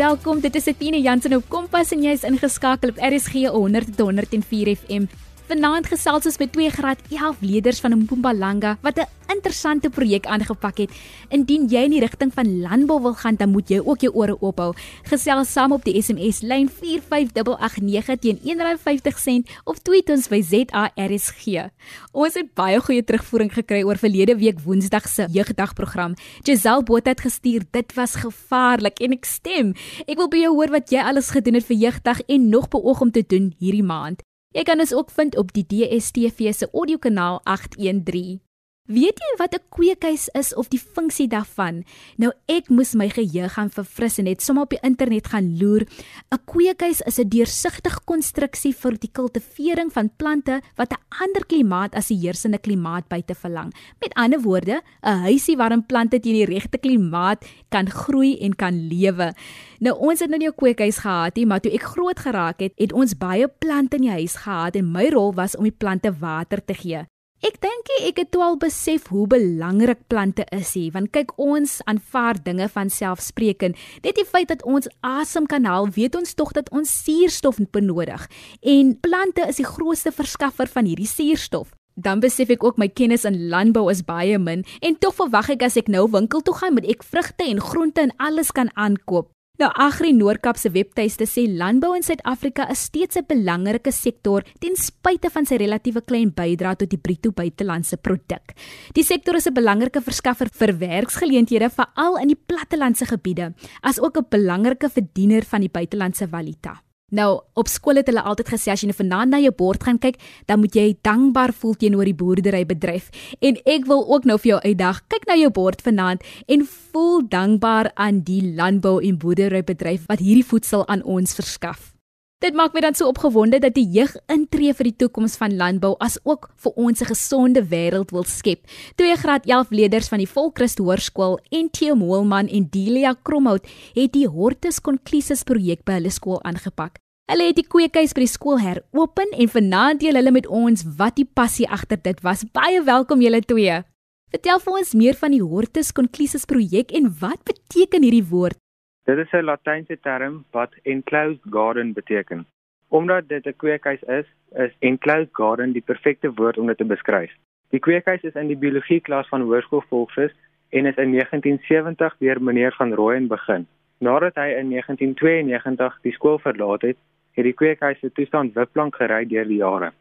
welkom. Dit is Etienne Jansen op Kompas en jy's ingeskakel op RSG 100 tot 104 FM. Vanaand gesels ons met twee graad 11 leerders van Mpumalanga wat 'n interessante projek aangepak het. Indien jy in die rigting van landbou wil gaan, dan moet jy ook jou ore oop hou. Gesels saam op die SMS lyn 45889 teen R1.50 of tweet ons by ZARSG. Ons het baie goeie terugvoering gekry oor verlede week Woensdag se jeugdagprogram. Giselle Botha het gestuur, dit was gevaarlik en ek stem. Ek wil by jou hoor wat jy alles gedoen het vir jeugdag en nog beoog om te doen hierdie maand. Jy kan ons ook vind op die DSTV se audiokanaal 813. Weet jy wat 'n kweekhuis is of die funksie daarvan? Nou ek moes my geheue gaan verfris en net sommer op die internet gaan loer. 'n Kweekhuis is 'n deursigtige konstruksie vir die kultivering van plante wat 'n ander klimaat as die heersende klimaat buite verlang. Met ander woorde, 'n huisie waarin plante teen die regte klimaat kan groei en kan lewe. Nou ons het nou nie 'n kweekhuis gehad nie, maar toe ek groot geraak het, het ons baie plante in die huis gehad en my rol was om die plante water te gee. Ek dink ek het toe al besef hoe belangrik plante is hier, want kyk ons aanvaar dinge van selfspreekend. Net die feit dat ons asem kan haal, weet ons tog dat ons suurstof benodig. En plante is die grootste verskaffer van hierdie suurstof. Dan besef ek ook my kennis in landbou is baie min en tog verwag ek as ek nou winkel toe gaan moet ek vrugte en groente en alles kan aankoop. Nou Agri Noordkap se webtuiste sê landbou in Suid-Afrika is steeds 'n belangrike sektor ten spyte van sy relatiewe klein bydrae tot die bruto buitelandse produk. Die sektor is 'n belangrike verskaffer vir werksgeleenthede veral in die plattelandse gebiede, as ook 'n belangrike verdiener van die buitelandse valuta. Nou, op skool het hulle altyd gesê as jy nou vanaand na jou bord gaan kyk, dan moet jy dankbaar voel teenoor die boerderybedryf. En ek wil ook nou vir jou uitdag, kyk na jou bord vanaand en voel dankbaar aan die landbou en boerderybedryf wat hierdie voedsel aan ons verskaf. Dit maak my dan so opgewonde dat die jeug intree vir die toekoms van landbou as ook vir ons 'n gesonde wêreld wil skep. Twee graad 11 leerders van die Volkrist Hoërskool en Theo Moelman en Delia Kromhout het die Hortus Conclusus projek by hulle skool aangepak. Hulle het die kweekhuis by die skool heropen en vanaand deel hulle met ons wat die passie agter dit was. Baie welkom julle twee. Vertel vir ons meer van die Hortus Conclusus projek en wat beteken hierdie woord? Dit is 'n Latynse term wat enclosed garden beteken. Omdat dit 'n kweekhuis is, is enclosed garden die perfekte woord om dit te beskryf. Die kweekhuis is in die biologie klas van Hoërskool Volkshuis en is in 1970 deur meneer van Rooyen begin. Nadat hy in 1992 die skool verlaat het, het die kweekhuis se toestand wiplank gery deur die jare.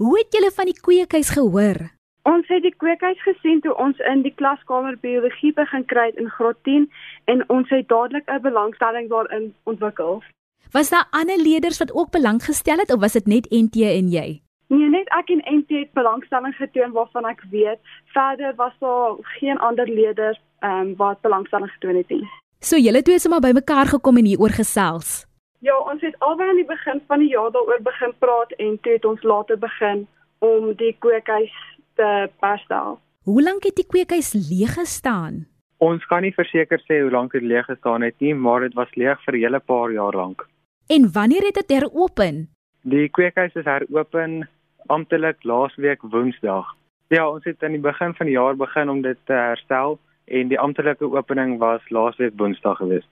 Hoe het julle van die kweekhuis gehoor? Ons het die kweekhuis gesien toe ons in die klaskamer biologie begin kry in graad 10 en ons het dadelik 'n belangstelling daarin ontwikkel. Was daar ander leerders wat ook belang gestel het of was dit net NT en jy? Nee, net ek en NT het belangstelling getoon waarvan ek weet. Verder was daar geen ander leerders ehm um, wat belangstelling getoon het nie. So julle twee het sommer bymekaar gekom en hieroor gesels. Ja, ons het albei aan die begin van die jaar daaroor begin praat en toe het ons later begin om die kweekhuis te herstel. Hoe lank het die kweekhuis leeg gestaan? Ons kan nie verseker sê hoe lank dit leeg gestaan het nie, maar dit was leeg vir 'n hele paar jaar lank. En wanneer het dit heropen? Die kweekhuis is heropen amptelik laasweek Woensdag. Ja, ons het aan die begin van die jaar begin om dit te herstel en die amptelike opening was laasweek Woensdag geweest.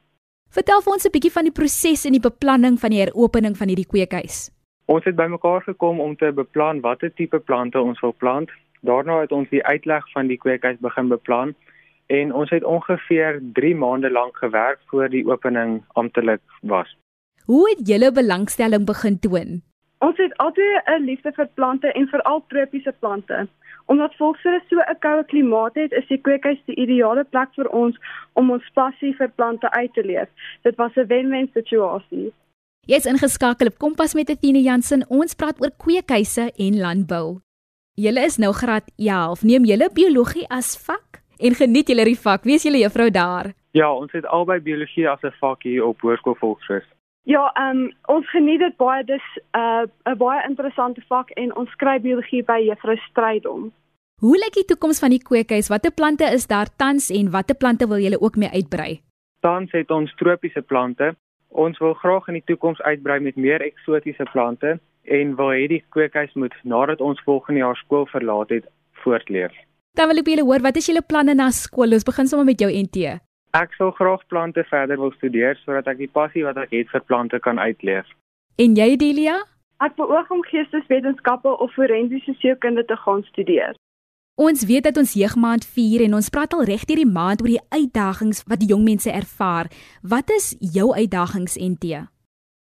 Vertel vir ons 'n bietjie van die proses en die beplanning van die heropening van hierdie kweekhuis. Ons het bymekaar gekom om te beplan watter tipe plante ons wil plant. Daarna het ons die uitleg van die kweekhuis begin beplan en ons het ongeveer 3 maande lank gewerk voor die opening amptelik was. Hoe het julle belangstelling begin toon? Ons het altyd 'n liefde vir plante en veral tropiese plante. Omdat volksre so 'n koue klimaat het, is die kweekhuis die ideale plek vir ons om ons passie vir plante uit te leef. Dit was 'n wen-wen situasie. Jy's ingeskakel op Kompas met Athena Jansen. Ons praat oor kweekhuise en landbou. Julle is nou graad 11. Neem julle biologie as vak en geniet julle die vak. Wie is julle juffrou daar? Ja, ons het albei biologie as 'n vak hier op Hoërskool Volksrus. Ja, ehm um, ons geniet dit baie. Dis 'n uh, 'n baie interessante vak en ons skryf biologie by Juffrou Strydom. Hoe lyk die toekoms van die kweekhuis? Watter plante is daar tans en watter plante wil julle ook mee uitbrei? Tans het ons tropiese plante Ons wil graag in die toekoms uitbrei met meer eksotiese plante en wil hê die kweekhuis moet nadat ons volgende jaar skool verlaat het, voortleef. Dan wil ek julle hoor, wat is julle planne na skool? Ons begin sommer met jou NT. Ek sal graag plante verder wil studeer sodat ek die passie wat ek het vir plante kan uitleef. En jy Delia? Ek beoog om geesteswetenskappe of forensiese sielkunde te gaan studeer. Ons weet dat ons jeugmaand vier en ons praat al reg deur die maand oor die uitdagings wat die jong mense ervaar. Wat is jou uitdagings NT?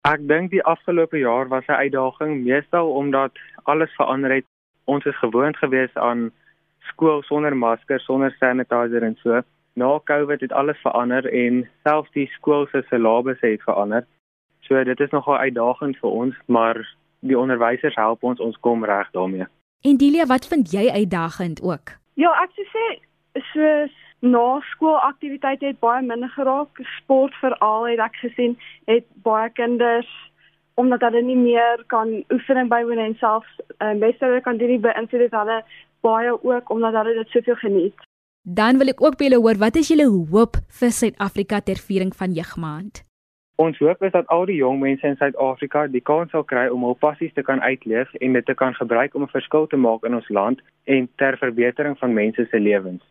Ek dink die afgelope jaar was 'n uitdaging meestal omdat alles verander het. Ons is gewoond gewees aan skool sonder masker, sonder sanitizer en so. Na COVID het alles verander en selfs die skool se syllabus het verander. So dit is nogal uitdagend vir ons, maar die onderwysers help ons, ons kom reg daarmee. En Delia, wat vind jy uitdagend ook? Ja, ek sou sê soos na skoolaktiwiteite het baie minder geraak. Sport veral het ek gesien het baie kinders omdat hulle nie meer kan oefening bywoon en selfs uh, meeste kan dit nie beïnvloed het hulle baie ook omdat hulle dit soveel geniet. Dan wil ek ook by julle hoor, wat is julle hoop vir Suid-Afrika ter viering van Jeugmaand? Ons hoop is dat al die jong mense in Suid-Afrika die kans sal kry om hul passies te kan uitleef en dit te kan gebruik om 'n verskil te maak in ons land en ter verbetering van mense se lewens.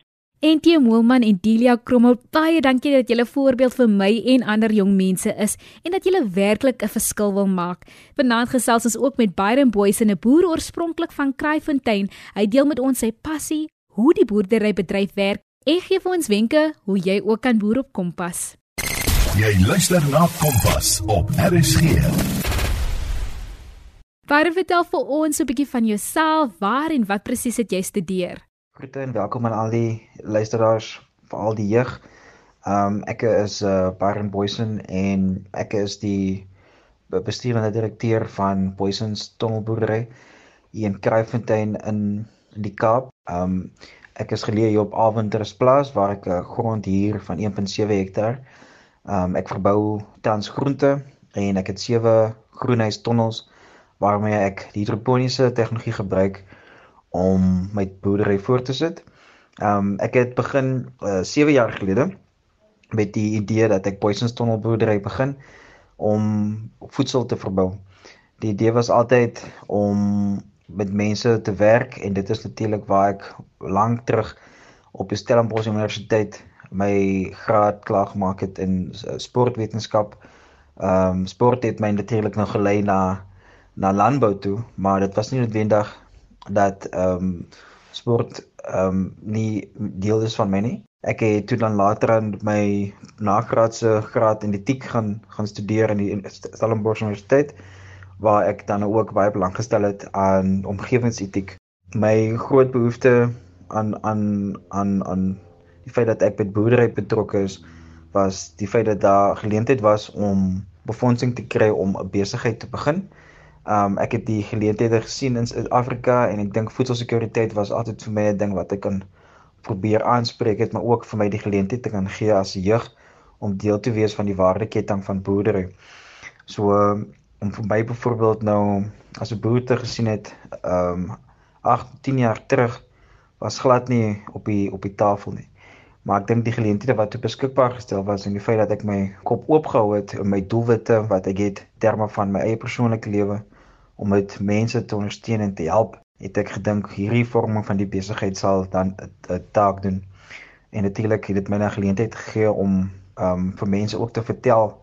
Tio Moelman en Delia Krommel, baie dankie dat julle voorbeeld vir my en ander jong mense is en dat julle werklik 'n verskil wil maak. Vanaand gesels ons ook met Byron Boyce, 'n boer oorspronklik van Kraaifontein. Hy deel met ons sy passie, hoe die boerderybedryf werk en gee vir ons wenke hoe jy ook kan boer op Kompas. Jy luister na Kompas op RSG. Byron, vertel vir ons 'n bietjie van jouself, waar en wat presies het jy studeer? Groete en welkom aan al die luisteraars, veral die jeug. Um ek is uh Baron Boysen en ek is die bestuurende direkteur van Boysens Tunnelboerdery hier in Kraaifontein in in die Kaap. Um ek is geleë hier op Alwinters Plaas waar ek 'n uh, grond hier van 1.7 hektaar. Um ek verbou tans groente en ek het sewe groenhuis tonnels waarmee ek hidroponiese tegnologie gebruik om my boerdery voort te sit. Um ek het begin uh, eh, 7 jaar gelede met die idee dat ek Poisons Tunnel boerdery begin om voedsel te verbou. Die idee was altyd om met mense te werk en dit is natuurlik waar ek lank terug op die Stellenbosch Universiteit my graad klaar gemaak het in sportwetenskap. Ehm um, sport het my natuurlik nou gelei na na landbou toe, maar dit was nie noodwendig dat ehm um, sport ehm um, nie deel is van my nie. Ek het toe dan later aan my nagraadse graad in etiek gaan gaan studeer in die Stellenbosch Universiteit waar ek dan ook baie belang gestel het aan omgewingsetiek. My groot behoefte aan aan aan aan die feit dat ek by boerdery betrokke is was die feit dat daar geleentheid was om befondsing te kry om 'n besigheid te begin. Um ek het die geleenthede gesien in Suid-Afrika en ek dink voedselsekuriteit was altyd vir my 'n ding wat ek kan probeer aanspreek het, maar ook vir my die geleentheid te kan gee as jeug om deel te wees van die waardeketting van boerdery. So um, om vir my byvoorbeeld nou as 'n boer te gesien het, um 8, 10 jaar terug was glad nie op die op die tafel nie. Maar ek dink die geleenthede wat beskikbaar gestel was en die feit dat ek my kop oopgehou het en my doelwitte wat ek het terme van my eie persoonlike lewe om met mense te ondersteun en te help, het ek gedink hierdie vorming van die besigheid sal dan 'n taak doen. En natuurlik het dit my 'n geleentheid gegee om um vir mense ook te vertel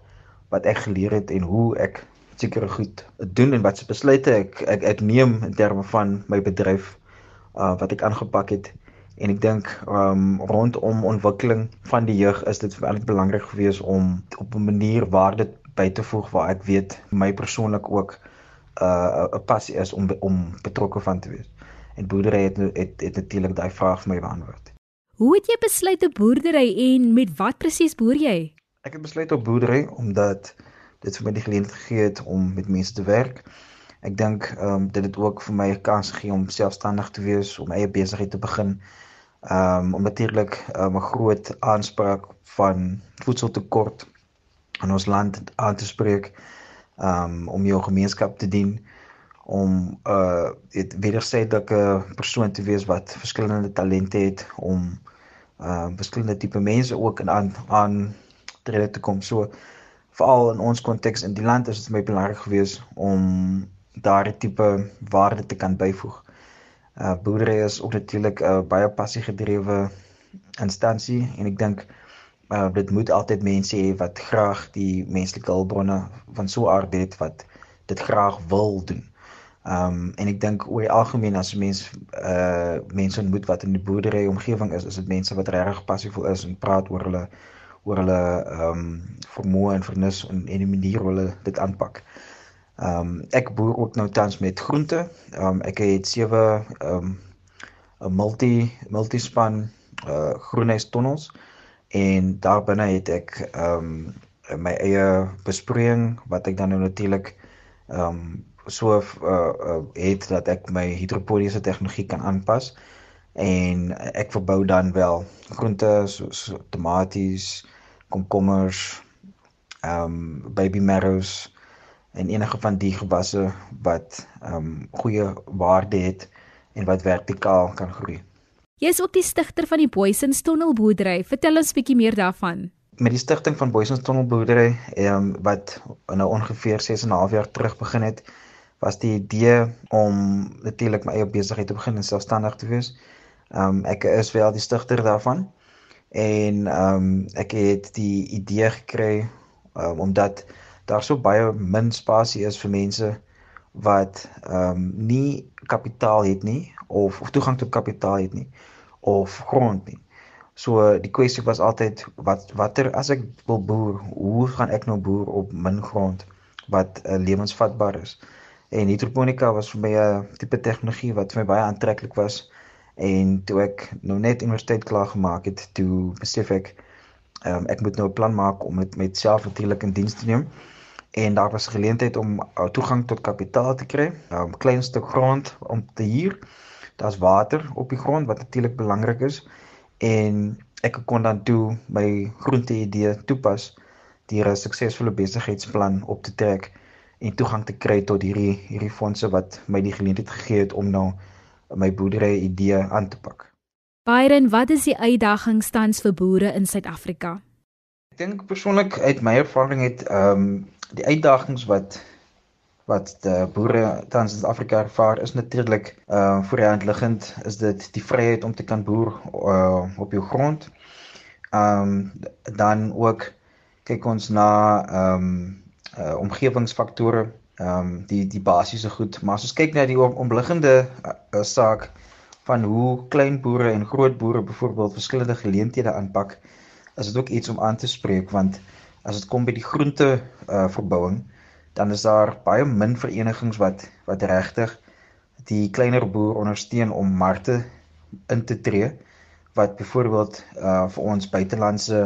wat ek geleer het en hoe ek sekere goed doen en wat se besluite ek ek ek neem in terme van my bedryf uh wat ek aangepak het en ek dink um rondom ontwikkeling van die jeug is dit baie belangrik geweest om op 'n manier waarde by te voeg waar ek weet my persoonlik ook uh 'n passie is om om betrokke van te wees. En boerdery het het, het natuurlik daai vraag vir my beantwoord. Hoe het jy besluit op boerdery en met wat presies boer jy? Ek het besluit op boerdery omdat dit vir my die geleentheid gegee het om met mense te werk. Ek dink ehm um, dit het ook vir my 'n kans gegee om selfstandig te wees, om eie besigheid te begin. Ehm um, om natuurlik um, 'n groot aanspraak van voedseltekort in ons land aan te spreek um om jou gemeenskap te dien om uh dit wederzijdige persoon te wees wat verskillende talente het om uh verskillende tipe mense ook in aan aan trede te kom. So veral in ons konteks in die land is dit my belangrik geweest om daardie tipe waarde te kan byvoeg. Uh boerdery is ook natuurlik 'n uh, baie passie gedrewe instansie en ek dink uh, dit moet altyd mense hê wat graag die menslike hulpbronne van so aard het wat dit graag wil doen. Ehm um, en ek dink oor die algemeen as mense uh mense ontmoet wat in die boerdery omgewing is, is dit mense wat regtig passievol is en praat oor hulle oor hulle ehm um, vermoë en vernis en en die manier hoe hulle dit aanpak. Ehm um, ek boer ook nou tans met groente. Ehm um, ek het sewe ehm um, 'n multi multispan uh groenhuis tonnels en daar binne het ek ehm um, my eie besproeiing wat ek dan nou natuurlik ehm um, so uh, uh het dat ek my hidroponiese tegnologie kan aanpas en ek verbou dan wel groente soos so tomaties, komkommers, ehm um, baby marrows en enige van die gewasse wat ehm um, goeie waarde het en wat vertikaal kan groei. Jy is ook die stigter van die Boysons Tonnelboerdery. Vertel ons 'n bietjie meer daarvan. Met die stigting van Boysons Tonnelboerdery, ehm wat nou ongeveer 6 en 'n half jaar terug begin het, was die idee om natuurlik my eie besigheid te begin en selfstandig te wees. Ehm um, ek is wel die stigter daarvan en ehm um, ek het die idee gekry um, omdat daar so baie min spasie is vir mense wat ehm um, nie kapitaal het nie of of toegang tot kapitaal het nie of grond nie. So die kwessie was altyd wat watter as ek wil boer, hoe gaan ek nou boer op min grond wat uh, lewensvatbaar is? En hidroponika was vir my 'n tipe tegnologie wat vir my baie aantreklik was. En toe ek nou net universiteit klaar gemaak het, toe besef ek ehm um, ek moet nou 'n plan maak om dit met self natuurlik in diens te neem. En daar was 'n geleentheid om uh, toegang tot kapitaal te kry, 'n um, klein stuk grond om te huur. Daar's water op die grond wat natuurlik belangrik is en ek kon dan toe my groente idee toepas deur 'n suksesvolle besigheidsplan op te trek en toegang te kry tot hierdie hierdie fondse wat my die geleentheid gegee het om nou my boerdery idee aan te pak. Byron, wat is die uitdagings tans vir boere in Suid-Afrika? Ek dink persoonlik uit my ervaring het ehm um, die uitdagings wat wat boere tans in Suid-Afrika ervaar is natuurlik uh, voor die hand liggend is dit die vryheid om te kan boer uh, op jou grond. Um, dan ook kyk ons na um, uh omgewingsfaktore, um, die die basiese goed, maar as ons kyk na die omliggende uh, uh, saak van hoe klein boere en groot boere byvoorbeeld verskillende geleenthede aanpak, is dit ook iets om aan te spreek want as dit kom by die groente uh verbouing, dan is daar baie min verenigings wat wat regtig die kleiner boer ondersteun om markte in te tree wat byvoorbeeld uh vir ons buitelandse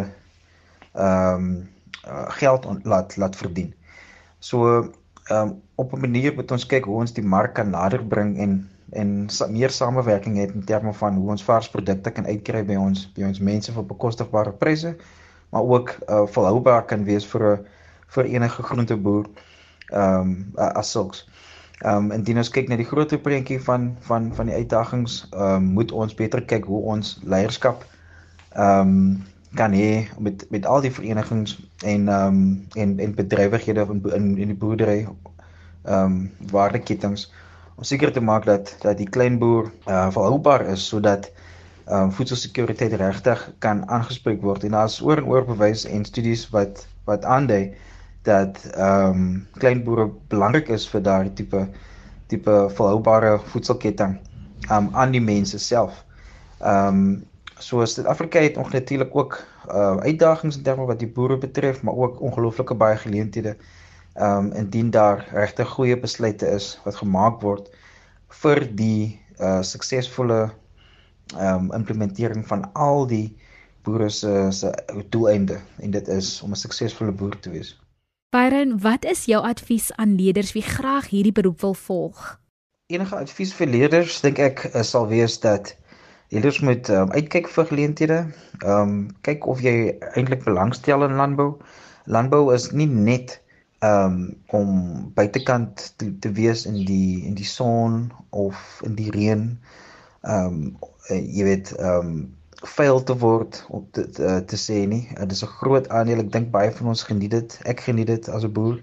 ehm um, uh, geld on, laat laat verdien. So ehm um, op 'n manier moet ons kyk hoe ons die mark kan nader bring en en sa meer samewerking het in terme van hoe ons vars produkte kan uitkry by ons by ons mense vir bekostigbare pryse, maar ook uh, volhoubaar kan wees vir 'n vir enige groenteboer ehm um, uh, as sulks. Ehm um, indien ons kyk na die groter prentjie van van van die uitdagings, ehm um, moet ons beter kyk hoe ons leierskap ehm um, kan hê met met al die verenigings en ehm um, en en bedrywighede in in, in die boerdery ehm um, waardeketings om seker te maak dat dat die klein boer uh, volhoubaar is sodat ehm um, voedselsekuriteit regtig kan aangespreek word en daar's oor en oor bewys en studies wat wat aandui dat ehm um, klein boere belangrik is vir daardie tipe tipe volhoubare voedselketting um, aan die mense self. Ehm um, So Suid-Afrika het natuurlik ook uh uitdagings in terme wat die boere betref, maar ook ongelooflike baie geleenthede. Um indien daar regtig goeie besluite is wat gemaak word vir die uh suksesvolle um implementering van al die boere se se doeleinde en dit is om 'n suksesvolle boer te wees. Byron, wat is jou advies aan leerders wie graag hierdie beroep wil volg? Enige advies vir leerders dink ek uh, sal wees dat Leerders moet um, uitkyk vir geleenthede. Ehm um, kyk of jy eintlik belangstel in landbou. Landbou is nie net ehm um, om buitekant te, te wees in die in die son of in die reën. Ehm um, jy weet ehm um, veil te word op te, te, te sê nie. Dit is 'n groot aandeel. Ek dink baie van ons geniet dit. Ek geniet dit as 'n boer.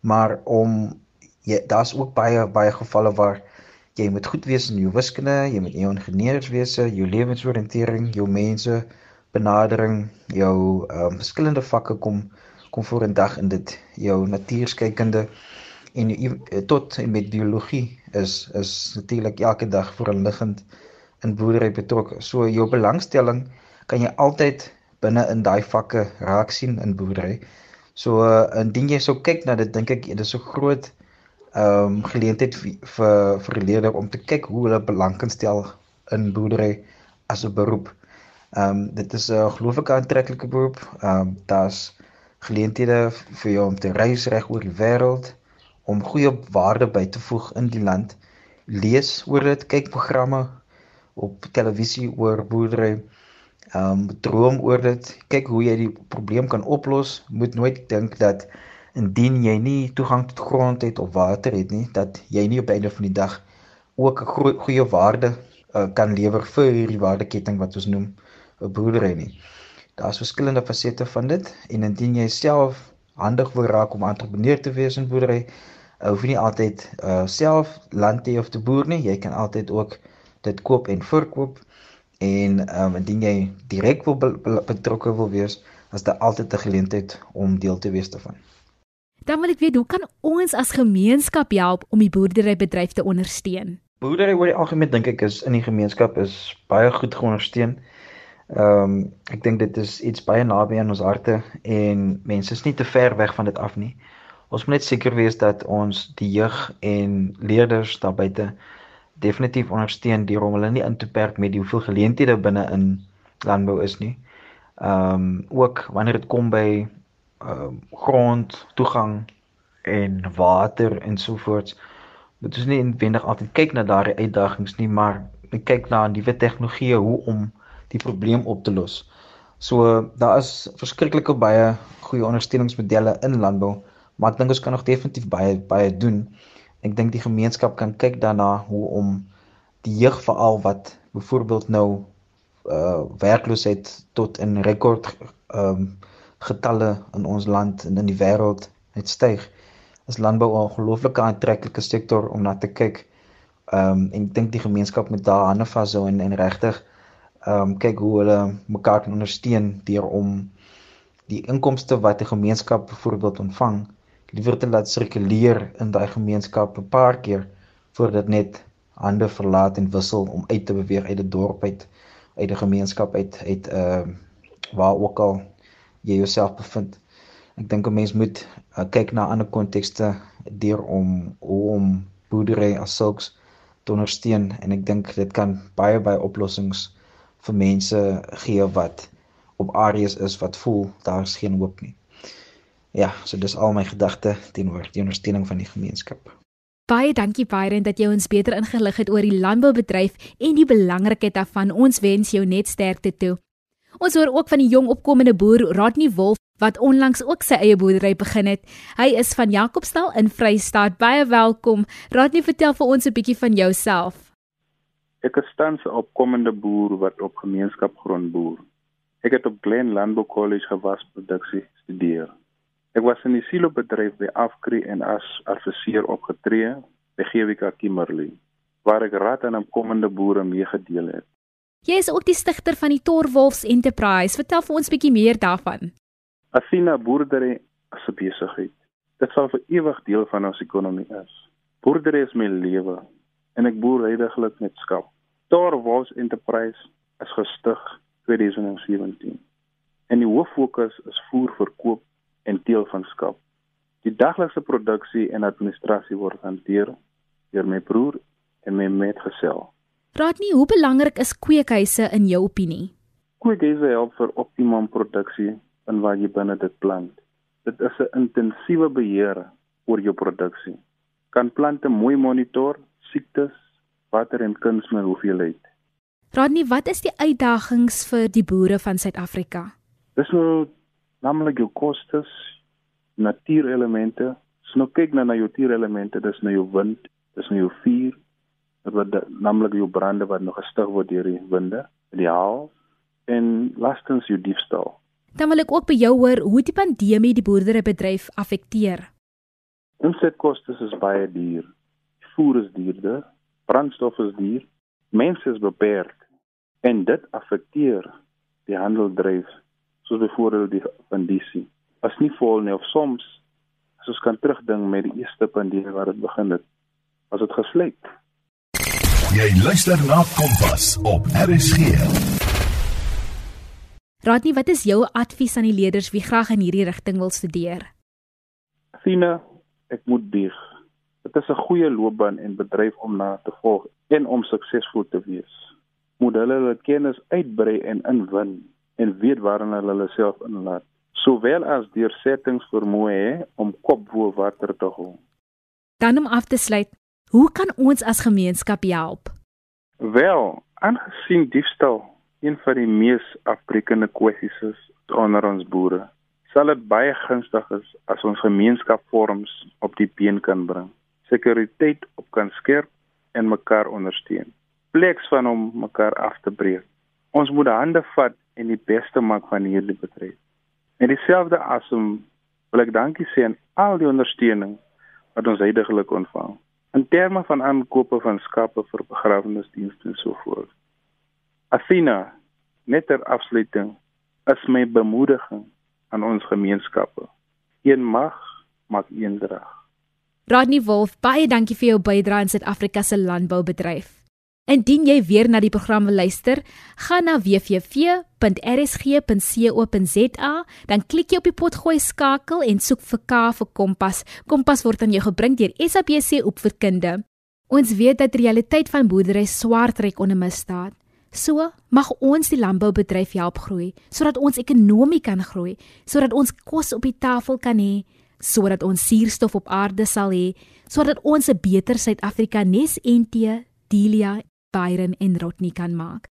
Maar om jy daar's ook baie baie gevalle waar jy moet goed wees in jou wiskunde, jy moet jou ingenieurs wees, jou lewensoriëntering, jou mense benadering, jou ehm um, verskillende vakke kom kom voor 'n dag in dit jou natuurskykende en tot en met biologie is is natuurlik elke dag voorliggend in boerdery betrokke. So jou belangstelling kan jy altyd binne in daai vakke raak sien in boerdery. So uh, indien jy sou kyk na dit dink ek dit is so groot ehm um, geleentheid vir vir leerders om te kyk hoe hulle belang kan stel in boerdery as 'n beroep. Ehm um, dit is 'n geloof ek aantreklike beroep. Ehm um, daar's geleenthede vir jou om te reis reg oor die wêreld om goeie waarde by te voeg in die land. Lees oor dit, kyk programme op televisie oor boerdery. Ehm um, droom oor dit, kyk hoe jy die probleem kan oplos. Moet nooit dink dat indien jy nie toegang tot grond het of water het nie, dat jy nie op einde van die dag ook 'n goeie waarde uh, kan lewer vir hierdie waardeketting wat ons noem 'n boerdery nie. Daar's verskillende fasette van dit en indien jy self handig wil raak om entrepreneur te wees in boerdery, hoef jy nie altyd uh self land te of te boer nie. Jy kan altyd ook dit koop en verkoop en um indien jy direk wil betrokke wil wees, is daar altyd 'n geleentheid om deel te wees daarvan. Dan wil ek weet hoe kan ons as gemeenskap help om die boerderybedryf te ondersteun? Boerdery oor die algemeen dink ek is in die gemeenskap is baie goed geondersteun. Ehm um, ek dink dit is iets baie naby aan ons harte en mense is nie te ver weg van dit af nie. Ons moet net seker wees dat ons die jeug en leerders daar buite definitief ondersteun deur om hulle nie in te perk met die hoeveel geleenthede binne in landbou is nie. Ehm um, ook wanneer dit kom by ehm um, grond, toegang en water en so voort. Moet ons nie inwendig altyd kyk na daardie uitdagings nie, maar kyk na nuwe tegnologieë hoe om die probleem op te los. So daar is verskriklike baie goeie ondersteuningsmodelle in landbou, maar ek dink ons kan nog definitief baie baie doen. Ek dink die gemeenskap kan kyk daarna hoe om die jeug veral wat byvoorbeeld nou uh werkloosheid tot in rekord ehm um, getalle in ons land en in die wêreld het styg. Is landbou 'n ongelooflike aantreklike sektor om na te kyk. Ehm um, en ek dink die gemeenskap moet daar hande vashou en en regtig ehm um, kyk hoe hulle mekaar kan ondersteun deur om die inkomste wat 'n gemeenskap byvoorbeeld ontvang liewer te laat sirkuleer in daai gemeenskap 'n paar keer voordat net hande verlaat en wissel om uit te beweeg uit 'n dorp uit uit 'n gemeenskap uit uit ehm uh, waar ook al jy jouself bevind. Ek dink 'n mens moet uh, kyk na ander kontekste deur om om boerdery as sulks te ondersteun en ek dink dit kan baie baie oplossings vir mense gee wat op areas is wat voel daar's geen hoop nie. Ja, so dis al my gedagte teenoor die ondersteuning van die gemeenskap. Baie dankie Byron dat jy ons beter ingelig het oor die landboubedryf en die belangrikheid daarvan. Ons wens jou net sterkte toe. Ons hoor ook van die jong opkomende boer Rodney Wolf wat onlangs ook sy eie boerdery begin het. Hy is van Jacobsdal in Vrystaat. Baie welkom. Rodney, vertel vir ons 'n bietjie van jouself. Ek is tans 'n opkomende boer wat op gemeenskapgrond boer. Ek het op Glen Landbou College gewasproduksie studeer. Ek was in die silobedryf by Afkri en as adviseur opgetree by GWK Kimberley waar ek raad aan opkomende boere meegedeel het. Jy is ook die stigter van die Torwolfs Enterprise. Vertel vir ons 'n bietjie meer daarvan. Asina boerdery as 'n besigheid. Dit sal vir ewig deel van ons ekonomie is. Boerdery is my lewe en ek boer heidaglik met skaap. Star Wars Enterprise is gestig 2017. En die hooffokus is voer verkoop en teel van skaap. Die daglikse produksie en administrasie word hanteer deur my broer en my metgesel. Raad nie hoe belangrik is kweekhuise in jou opinie? Kweekhuise help vir optimum produksie in wat jy binne dit plant. Dit is 'n intensiewe beheer oor jou produksie. Kan plante mooi monitor, siektes, water en kunsmis hoeveelheid. Rodney, wat is die uitdagings vir die boere van Suid-Afrika? Dis nou naamlik jou kostes, natuurelemente. As nou kyk na na jou natuurelemente, dis nou jou wind, dis nou jou vuur, wat naamlik jou brande wat nog gestig word deur die winde, die haal en lastens jou diefstal. Dan wil ek ook by jou hoor hoe die pandemie die boerderybedryf affekteer. Insetkostes is baie duur. Voer is duurder brandstof is duur, mense is beperk en dit affekteer die handel dryf, soos byvoorbeeld die pandisie, as nie vol nie of soms as ons kan terugdink met die eerste pandemie waar dit begin het, was dit gesluit. Jy luister na Kompas op RSG. Raadnie, wat is jou advies aan die leerders wie graag in hierdie rigting wil studeer? Athena, ek moet bieg. Dit is 'n goeie loopbaan en bedryf om na te volg en om suksesvol te wees. Moet hulle hulle kennis uitbrei en inwin en weet waarin hulle hulle self inlaat, sowel as deur settings vermoë om kop bo water te hou. Dan om af te sluit, hoe kan ons as gemeenskap help? Wel, aangesien diefstal een van die mees afbreekende kwessies is onder ons boere, sal dit baie gunstig is as ons gemeenskapvorms op die been kan bring. Sekuriteit op kan skerp en mekaar ondersteun. Pleks van om mekaar af te breek. Ons moet hande vat en die beste maak van hierdie bedryf. En dieselfde asem wil ek dankie sê aan al die ondersteuning wat ons heidaglik ontvang in terme van aankope van skape vir begrafnisdienste en so voort. Athena, net ter afsluiting, is my bemoediging aan ons gemeenskappe. Een mag maak een drag. Rodney Wolf, baie dankie vir jou bydrae in Suid-Afrika se landboubedryf. Indien jy weer na die program wil luister, gaan na www.rsg.co.za, dan klik jy op die potgooi skakel en soek vir K vir Kompas. Kompas word aan jou gebring deur SABC Opvoedkunde. Ons weet dat die realiteit van boerdery swaar trek onder misdaad. So mag ons die landboubedryf help groei sodat ons ekonomie kan groei, sodat ons kos op die tafel kan hê, sodat ons suurstof op aarde sal hê, sodat ons 'n beter Suid-Afrika nes en te Delia Byron en Rodney kan maak.